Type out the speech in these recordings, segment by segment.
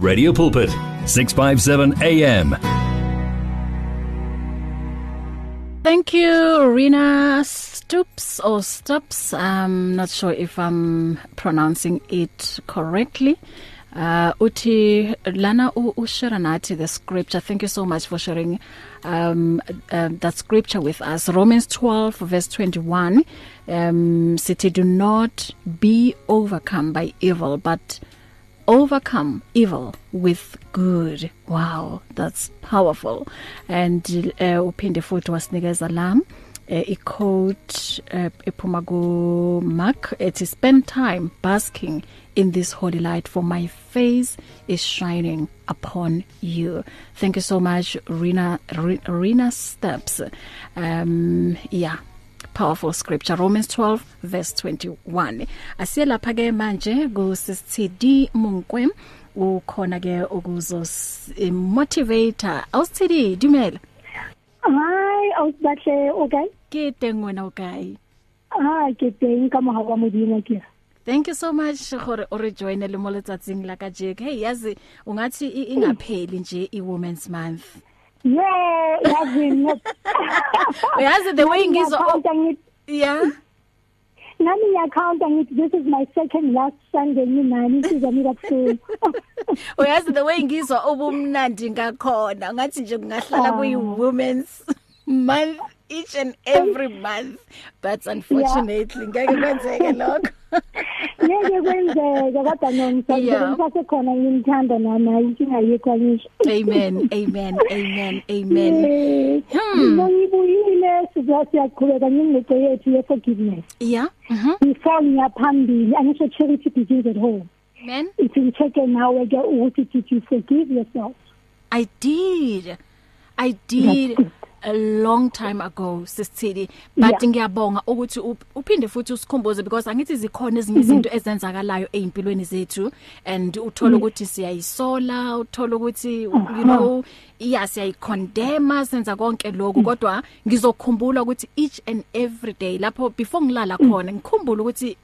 Radio Pulpit 657 AM Thank you Rina Stoops or Stops I'm not sure if I'm pronouncing it correctly. Uh uthi lana ushare nathi the scripture. Thank you so much for sharing um uh, that scripture with us. Romans 12 verse 21 um sithi do not be overcome by evil but overcome evil with good. Wow that's powerful. And uh, uphinde futhi wasinikeza la uh, i-quote uh, ephuma ku Mark is spend time basking in this holy light for my face is shining upon you. Thank you so much Rina Rina steps. Um yeah. Powerful scripture. Romans 12 verse 21 asiye lapha ke manje ku CD Munkwe ukhona ke ukuzo motivator. Awusithidi dumela. Hi awusibahle okay? Ke teng wena okay? Ah ke teng ka moha wa modimo ke. Thank you so much gore o re join le mo letsatsing la ka Jake hey yazi ungathi ingapheli nje i women's month. Yeah, yazi not. Uyazi the way ngizwa Yeah. Nami ngiyacounta ngithi this is my second last Sunday nginani sizami kabuhlungu. Uyazi the way ngizwa obumnandi ngakhona ngathi nje kungahlala kuyi women's month each and every month. But unfortunately ngeke kwenzeke lokho. Ngeke kwenzeke kodwa nongisabe ngisasekhona ngimthanda nana inkinga yekho ngisho. Amen amen amen amen. Hmm. ngibuyile sizasiyakhuleka ngingqoqo yethu ye forgiveness yeah mhm before ngiyaphambili angisho charity begins at home. Amen. Ithi check nawe ke ukuthi did you forgive yourself? I did. I did. A long time ago sisithili but ngiyabonga ukuthi uphinde futhi usikhumbuze because angithi zikhona ezinye izinto ezenzakalayo ezimpilweni zethu. And uthola ukuthi siyayisola uthola ukuthi you know iya siyayicondemn senza konke lokho kodwa ngizokhumbula ukuthi each and every day lapho before ngilala khona ngikhumbula ukuthi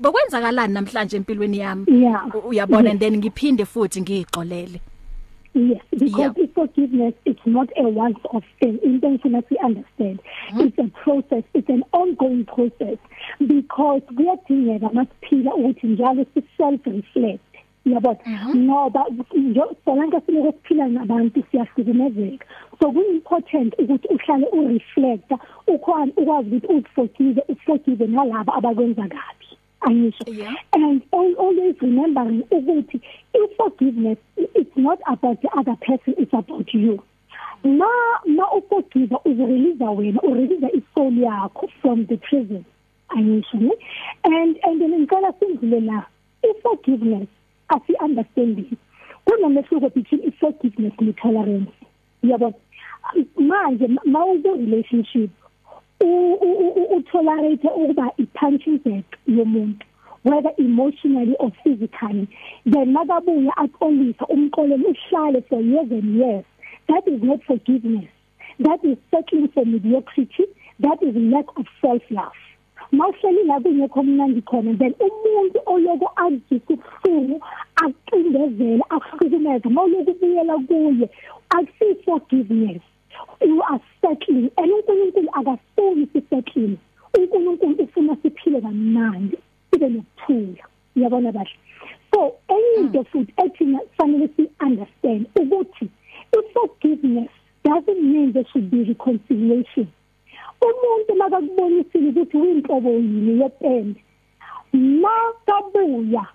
bekwenzakalani namhlanje empilweni yami? Uyabona? And then ngiphinde futhi ngixolele Yes, because yeah. forgiveness it's not a once off thing. Intentionally understand. Mm-hmm. It's a process. It's an ongoing process because kuyadingeka masiphila ukuthi njalo si self reflect. yabo ngoba solanke sinike siphila nabantu siyahlukumezeka so ku important ukuthi uhlale u reflect ukhona ukwazi ukuthi uforgive uforgive nalabo abakwenza kabi yeah. and always remembering ukuthi if forgiveness it's not about the other person it's about you ma ma uforgive uzirelease wena urelease isoul yakho from the prison angisho and and ngicela sindlule la if forgiveness asi understanding kunomehluko between forgiveness and tolerance yabo manje ma uku relationship utolerate ukuba i-punching bag yomuntu whether emotionally or physically. Then makabuya aqolisa umqolelo uhlale for years and years. That is not forgiveness. That is settling for mediocrity. That is lack of self love mawuhleli la kungekho mnandi khona then umuntu oloko azisa ubuhlungu aqindezela akuhlukumeza mawuloku ubuyela kuye akusi forgiveness. You are settling and uNkulunkulu akafuni sisettling uNkulunkulu ufuna siphile kamnandi sibe nokuthula. Uyabona bahle so into futhi ethi fanele si understand ukuthi if forgiveness doesn't mean there should be reconciliation. Umuntu makakubonisile ukuthi uyinhlobo yini yepende makabuya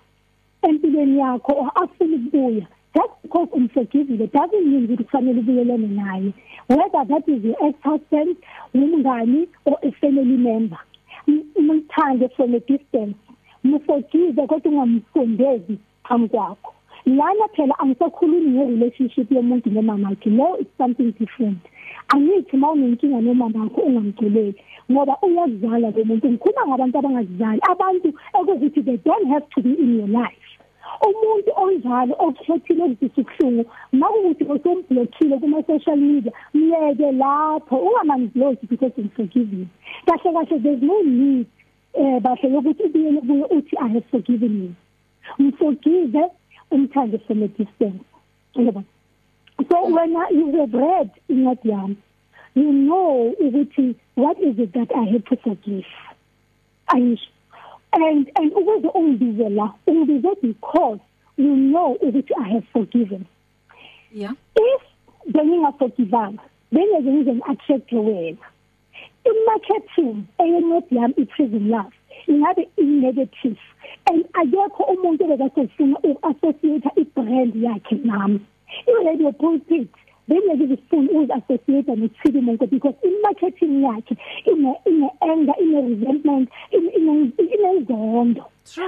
empilweni yakho afuna ukubuya just because umforgivile doesn't mean ukuthi kufanele ubuyelene naye whether that is your ex-husband umngani or a family member. Umthande from a distance. Mforgive kodwa ungamfundezi phambi kwakho. Lana phela angisakhulumi ngerelationship yomuntu nomama wakhe no it's something different. Angithi mawunenkinga nomama wakho ungamgculeli ngoba uyakuzala lo muntu. Ngikhuluma ngabantu abangazali. Abantu ekuthi they don't have to be in your life. Umuntu onjalo okukhethile ukuzisa ubuhlungu makuthi usomblockile kuma social media miyeke lapho ungamaniblock because unforgiving kahle kahle there's no need eh bahle yokuthi ubuyele kuye uthi i have forgiven you. Mforgive umthande from a distance. Yebo. So when you have read incwadi yami. You know ukuthi what is it that i have to forgive? Ayisho and and ukuze ungibize la ungibize because you know ukuthi i have forgiven. Yeah. If bengingaforgivanga bengeke ngize ngi-attract wena. I-marketing eyencwadi yami i-prison love ingabe i-negative. And akekho umuntu obekasefuna uku-associate i-brand yakhe nami. I-radio pulpit bengeke ngifune uku-associate ne-TV Monko because i-marketing yakhe ine ine anger ine resentment ine inenzondo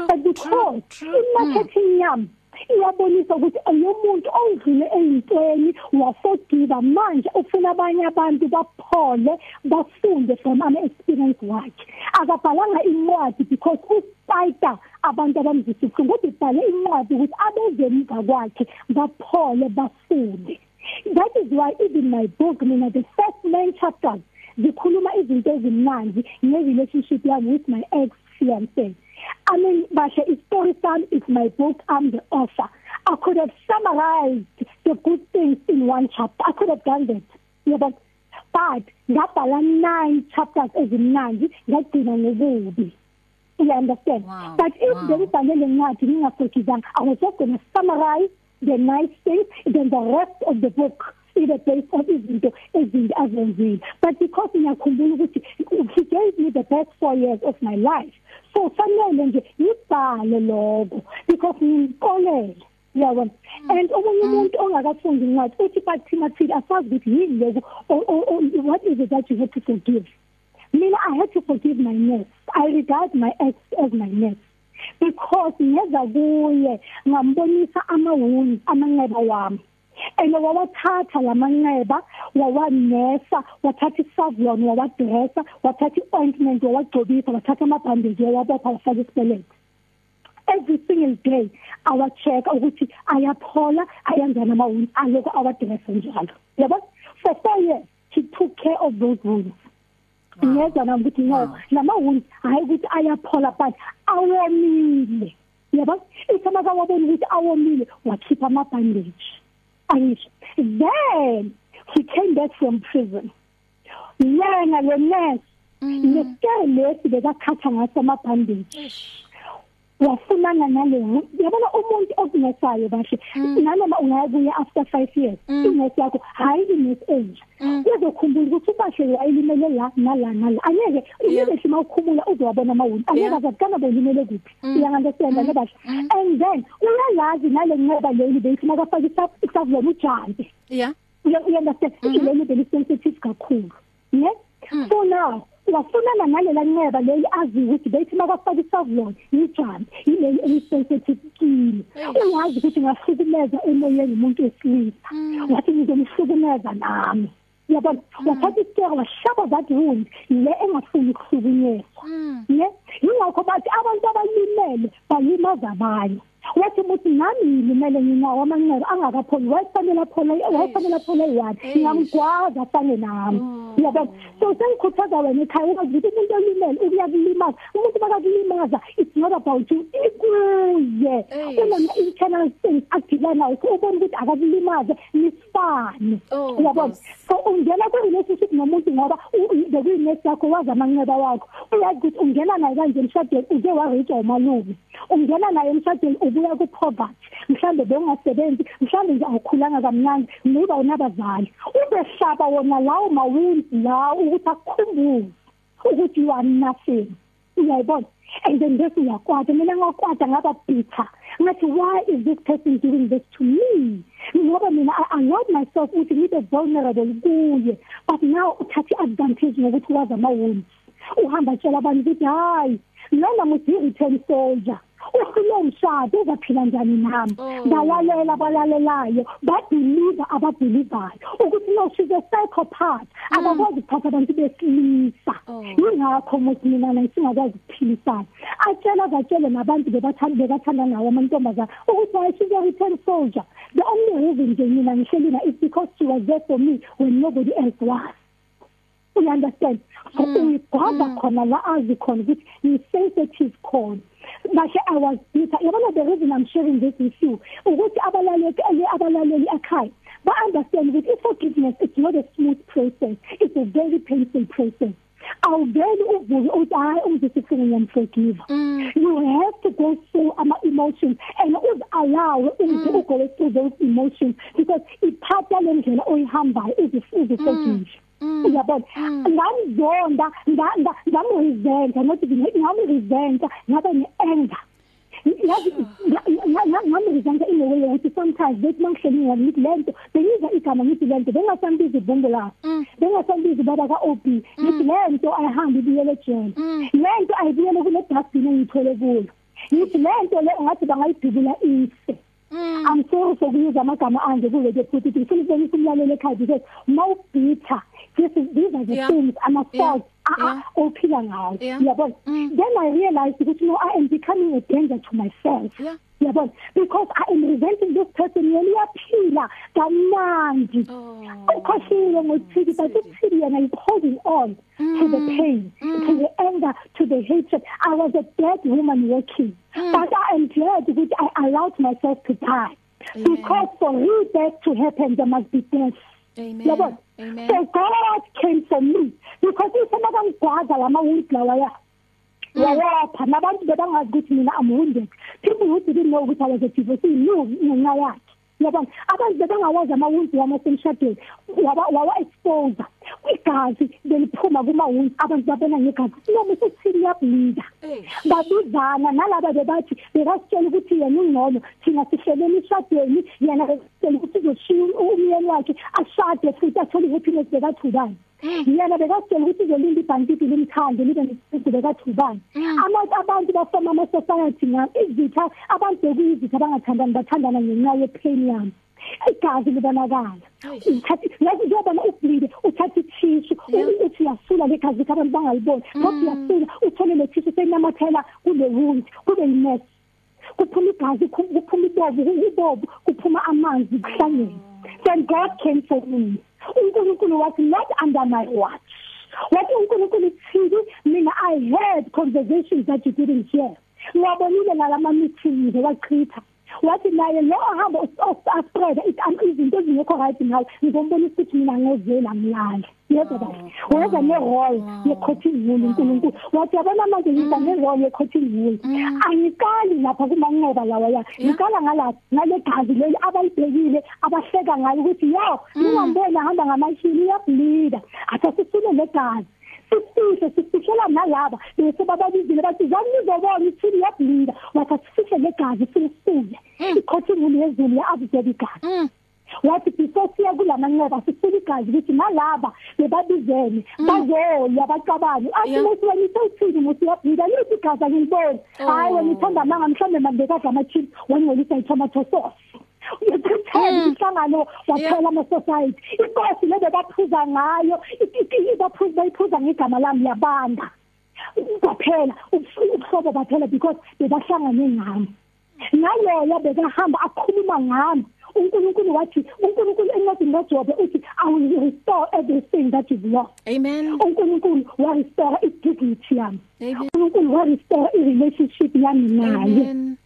but because i-marketing yami iyabonisa ukuthi ayomuntu odlule eyintweni waforgive manje ufuna abanye abantu baphole bafunde from ama experience wakhe. Akabhalanga incwadi because uspider abantu abamzisa kodwa ubhale incwadi ukuthi abezemuva kwakhe baphole bafunde. That is why even my book mina the first nine chapters zikhuluma izinto ezimnandi nge relationship yami with my ex fiancé I mean bashe istory sami is my book I'm the author I could have summarized the good things in one chapter. I could have done that. Yebo but ngabhala 9 chapters ezimnandi ngagcina ngokubi. You understand? Wow, but if wow. bengibhalele ngathi ngingafocusanga I was just going to summarize the nice things then the rest of the book ibe based on izinto ezinto azenzile but because ngiyakhumbula ukuthi he gave me the best 4 years of my life. So fanele nje ngibhale lokho because ngiyinkolele yabo and omunye umuntu ongakafundi incwadi uthi but Timothy asazi ukuthi yini lokho what is it that you have to forgive? Mina i had to forgive my nurse. I regard my ex as my nurse. Because ngeza kuye ngambonisa amawundi amanxeba wami. And wawathatha lamanxeba wawanesa wathatha isavlon wawadressa wathatha iointment wawagcobisa wathatha amabhandage wawabopha wafaka isibelethe every single day awa check ukuthi ayaphola ayenzana amawundi aloko awadressa njalo. Yabo for 4 years he took care of those wounds. Ngiyeza nami ukuthi no lama wounds hayi ukuthi ayaphola but awomile yabo ithama kawabona ukuthi awomile wakhipha amabhandage ayisho then he came back from prison yena lo nurse nesikele lesi bekakhatha ngaso amabhandage wafunana naleyo yabona umuntu okunesayo bashe nanoma ungayabuya after 5 years inesi yakho hayi inesi age uzokhumbula ukuthi ubashe wayilimele la nala nala angeke uyebe shima ukhumula uzowabona amawundi angeke azakana belimele kuphi. Uyangaunderstand ne bashe and then uyalazi nale nqeba leyo beyithi makafaka isavlona ujampe. Yeah. You understand ilelo beli sensitive kakhulu. Ne so now wafunana nalela nceba leyi azi ukuthi bethi makafaka isavlon ijamp yileyi eyisensitive kini uyazi ukuthi ngahlukumeza emoyeni umuntu wesilisa. Wathi ngizomhlukumeza nami. Yabona? Wathatha isicelo washaba that wound le engafuni ukuhlukunyezwa. Ne yingakho bathi abantu abalimele balimaza abanye. Wathi muthi nami ngilimele nginawo amanxeba angakapholi wayefanele phole wayefanele phole one. Ngiyamgwaza fane nami. Yabona so sengikhuthaza wena ekhaya ukwazi ukuthi umuntu olimele ukuyakulimaza. Umuntu bakakulimaza it's not about you ikuye. Kunama internal things adilana nayo ubona ukuthi akakulimaze nisifane. Yabona so ungena kwe relationship nomuntu ngoba bekuyinesi yakho wazi amanxeba wakho. Uyazi ukuthi ungena naye kanje emshadweni uke warejwa umalume. Ungena naye emshadweni ubuya ku poverty mhlambe bengasebenzi mhlambe nje awukhulanga kamnandi niba unabazali. Ubehlaba wona lawo mawundi la ukuthi akukhumbule ukuthi you are nothing. Uyayibona? And then bese uyakwata mina ngakwata ngaba bitter. Ngathi why is this person doing this to me? Ngoba mina I allowed myself ukuthi ngibe vulnerable kuye but now uthatha advantage ngokuthi wazi amawundi uhamba tshela abantu ukuthi hayi lona muthi return soldier. Uhlule umshado uzaphila njani nami? Balalela balalelayo babelieve ababelievayo ukuthi no she's a psychopath akakwazi ukuphatha abantu besilisa. Yingakho muthi mina ngisingakwazi ukuphilisana atshela batshele nabantu bebathanda bekathanda nawo amantombazana ukuthi why she's a return soldier. The only reason nje mina ngihlelina is because she was there for me when nobody else was. You understand? So uyigwaba khona la azi khona ukuthi ni sensitive khona. Bashe I was bitter yabona the reason I'm sharing this with you ukuthi abalaleli abalaleli ekhaya ba understand ukuthi forgiveness is not a smooth process. It's a very painful process. Awuveli uvuke uthi hayi umzisifike ngiyamforgive you have to go through ama emotions and uz allow ukuthi mm. go through those emotions because iphatha lendlela oyihambayo uzifuze forgive. Uyabona? Ngamzonda ngamresenta not ngamresenta ngabe ne-anger. Yazi ngamrizanga in a way ukuthi sometimes bethi mangihleli ngani ngithi lento bengiza igama ngithi lento bengasambizi ibhumbu la. Bengasambizi baba ka OB ngithi lento ayihambi ibuyele ejele. Lento ayibuyele kule dustbin engithole kuyo. Ngithi lento le ngathi bangayidubula ife. I'm sorry for ukuyuza amagama anje kuwe ke futhi ngifuna ukubonisa umlalelo mawubitha this is these are the yeah. things ama faults yeah. Ophila ngawo yabona mm. then i realized ukuthi no i am becoming a danger to myself yeah. yabona because i am resenting this person yena uyaphila kamnandi ukhohlile ngothiki but uthiki yena is holding on mm. to the pain mm. to the anger to the hatred i was a dead woman working mm. but i am glad that i allowed myself to die Amen. because for rebirth to happen there must be death Amen. Yabona Amen. So God came for me. Because isema kangigwaza lama wound lawa ya wawapha nabantu bebangazi ukuthi mina am wounded. People who didn't know ukuthi I was a divorcee knew ngenxa yakhe yabona abantu bebangawazi amawundi wami asemshadweni wawa expose igazi beliphuma kumawundi abantu babona ngegazi noma sesithini yablinda babuzana nalaba bebathi bekasitshela ukuthi yena ungcono thina sihleleni ishadweni yena bekasitshela ukuthi uzoshiya umyeni wakhe ashade futhi athole happiness bekathubani. Yena bekasitshela ukuthi uzolinda ibhankiti limthande libe nesizwe bekathubani. Amanye abantu bafoma ama society ngam izitha abantu bekuyizitha abangathandani bathandana ngenxa ye pain yami igazi libonakala. Uthatha yazi njengoba ubleed uthatha ithishu uthi yasula legazi abantu bangaliboni. Kodwa yasula uthole le thishu seyinamathela kule wound kube imess kuphuma igazi kuphuma ibovu ubovu kuphuma amanzi kuhlangene. Then God came for me. uNkulunkulu wathi not under my watch. Wathi uNkulunkulu uthini mina I heard conversations that you didn't hear. Ngiyabonile ngalama meetings wachitha wathi naye lo ahamba aspread izinto ezingekho right ngayo ngizombonisa ukuthi mina ngezela mlanda yebo bathi wenza ne-role ye-cotton wool uNkulunkulu. Wathi yabona manje ngiza ne-role ye-cotton wool angiqali lapha kumanqoba lawa ya. Ngiqala ngala ngale gazi leli abayibhekile abahleka ngayo ukuthi yo ningambona hamba ngamashini uyableeda athi sisule legazi sisihle sisihlela nalaba bese bababizile bathi zani nizobona ithini yablinda wathi sifihle legazi silisuke ikhothini lezulu ya-absorb igazi wathi before siya kulamanqoba sifuna igazi ukuthi nalaba bebabizene bazolwa bacabane athi musi wena isawuthini musi uyabhida lithi igazi angiliboni hayi wena ithanda manga mhlawumbe mandekadla ama-chips wangcolisa itomato sauce uyathatha inhlangano waphela ama society inkosi le bephuza ngayo baphuza bayiphuza ngegama lami yabanda. Baphela ubuhlobo baphela because bebahlangane ngami. Naloya bekahamba akhuluma ngami. uNkulunkulu wathi uNkulunkulu encwadini kaJobe uthi I will restore everything that is lost amen. uNkulunkulu wa restore i-dignity yami. uNkulunkulu wa restore i-relationship yami naye.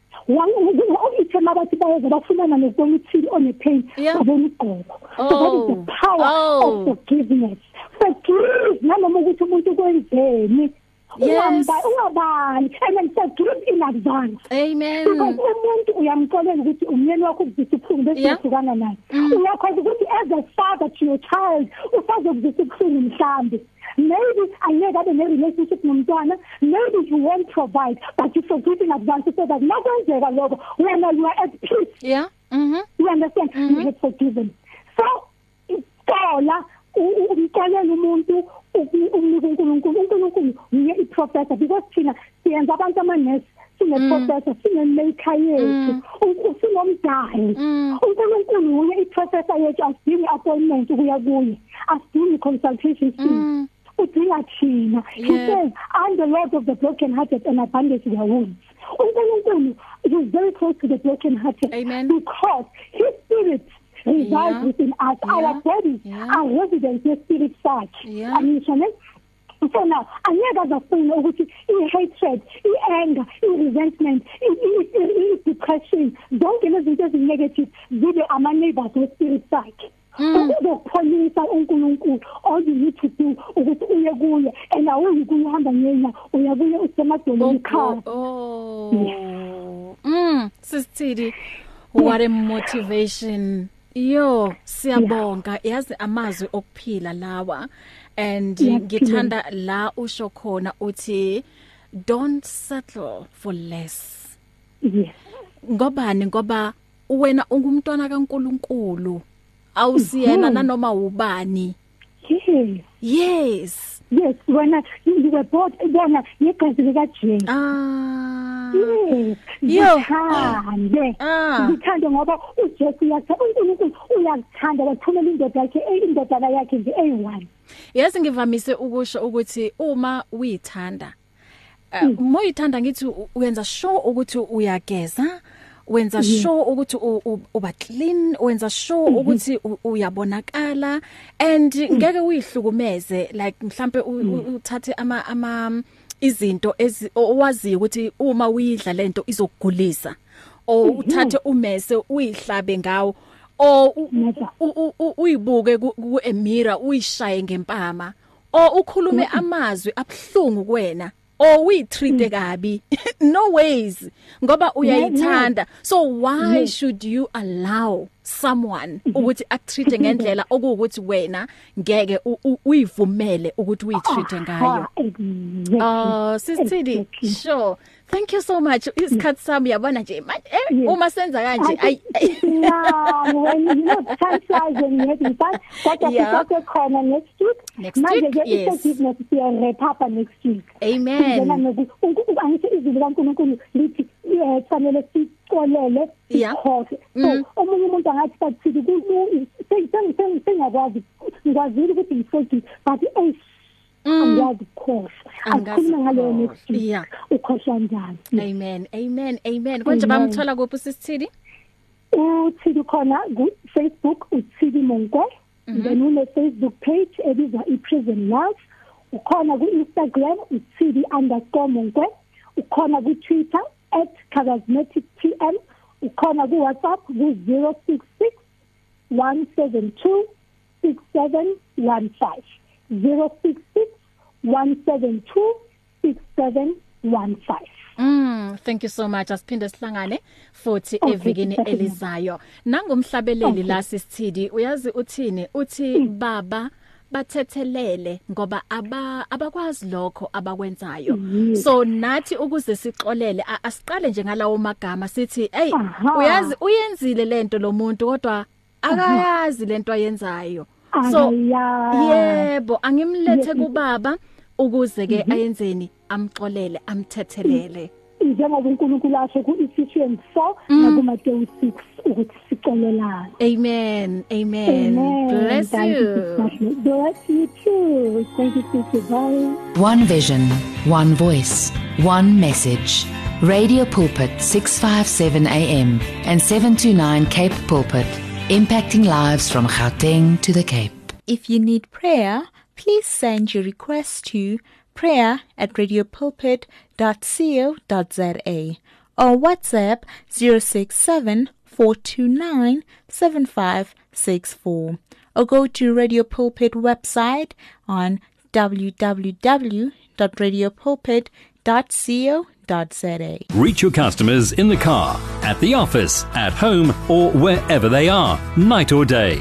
Ithema bathi bayeza bafunana nokubona uthili one pain babona igqoko so that is the power oh. of forgiveness. Forgive nanoma ukuthi umuntu kwenzeni Yes. Ungabali and forgive in advance. Amen. Because umuntu uyamxolela ukuthi umyeni wakho ukuzisa ubuhlungu bese uhlukana naye. Uyakwazi ukuthi as a father to your child usazokuzisa ubuhlungu mhlambi. Maybe angeke abe ne-relationship nomntwana, maybe you won't provide, but you forgive in advance so that nakwenzeka lokho wena you are at peace. Yeah. Mhm. You understand? Mm -hmm. You get forgiven. So, icola umxolela umuntu umnika uNkulunkulu uNkulunkulu uye iprofessor because thina siyenza abantu amanesi sine professor sine maker yethu sinomdali uNkulunkulu uye iprofessor yethu asidingi appointment ukuya kuye asidingi consultation fee. Udinga thina. He says i'm the lord of the broken hearted and i bandage their wounds. uNkulunkulu is very close to the broken hearted Amen. because his spirit resides yeah. within us. Yeah. Our bodies yeah. are residents of spirit such. Yeah. Angisho ne so now angeke azafuna ukuthi i-hatred i-anger i-resentment i-depression zonke lezi zinto ezinegative zibe ama-neighbors we-spirit sakhe ukuzopholisa uNkulunkulu all you need to do ukuthi uye kuye and awuyi kuyihamba ngena uya kuye usemadolweni ekhaya oh mm sisithidi what a motivation yo siyabonga. Yazi amazwi okuphila lawa. And ngithanda la usho khona uthi don't settle for less. Yes ngobani? Ngoba wena ungumntwana kaNkuluNkulu. Awusiyena nanoma ubani. Yes. Yes. Yes wena you were born bona yegazi lika Jesu ah. yes Yo. Ngithande ngithande ngoba uJesu uNkulunkulu uyakuthanda wathumela indoda yakhe indodana yakhe nje eyi1 yazi ngivamise ukusho ukuthi uma uyithanda moyithanda ngithi u- wenza sure ukuthi uyageza wenza sure ukuthi uba clean wenza sure ukuthi uyabonakala and ngeke uyihlukumeze like mhlambe uthathe ama ama izinto owaziyo ukuthi uma uyidla lento izokugulisa o uthathe umese uyihlabe ngawo o uyibuke ku ku- emira uyishaye ngempama o ukhulume amazwi abhlungu kuwena o uyitreat kabi. No ways ngoba uyayithanda. So why should you allow someone ukuthi akutreat ngendlela okuwukuthi wena ngeke u- u- uyivumele ukuthi uyitreat ngayo. Ah, exactly. Oh sisithidi Exactly. sure. Thank you so much. Isikhathi sami yabona nje manje eh, Yes. uma senza kanje ay yeah when you know time flies when you're having fun kodwa Yeah. sisase khona next week. Next manje week, ke yes. i-forgiveness siya-repapa next week. Amen. Ngena noku- uku- uku- angithi izwi likaNkulunkulu lithi eh, kufanele sicolele Yeah. sikhohle Mm. so omunye umuntu angathi bathini ku- seng- seng- seng- sengakwazi ngikwazile ukuthi ngiforgive but eh angazi ukukhohlwa Angazi asikhuluma ngaleyo next ukukhohlwa. week Yeah. ukhohlwa njani amen amen amen konje Amen. bamthola kuphi sisithidi uthidi khona ku-facebook uthidi monkwe then une-facebook page ebizwa i-prison love ukhona ku-instagram uthidi underscore monkwe ukhona ku-twitter at charismatic pm ukhona ku-whatsapp ku-zero six six one seven two six seven one five zero six six one seven two six seven one five. Mm thank you so much. Asiphinde sihlangane futhi Okay, evikini definitely. elizayo. Nangumhlabeleli Okay. la sisithidi uyazi uthini? Uthi baba bathethelele ngoba aba abakwazi lokho abakwenzayo. So nathi ukuze sixolele asiqale nje ngalawo magama sithi hey uyazi uyenzile lento lo muntu kodwa akayazi lento ayenzayo. So yebo angimlethe kubaba ukuze ke ayenzeni amxolele amthethelele. Njengoba uNkulunkulu asho ku-Ephesians 4 nakuMateyu 6 ukuthi sicolelane amen amen, bless you bless you too. Thank you sister bye One vision, one voice, one message. Radio Pulpit 657 AM and 729 Cape Pulpit, impacting lives from Gauteng to the Cape. If you need prayer, please send your request to prayer at radiopulpit.co.za or WhatsApp 067 429 7564 or go to Radio Pulpit website on www.radiopulpit.co.za. Reach your customers in the car, at the office, at home, or wherever they are, night or day.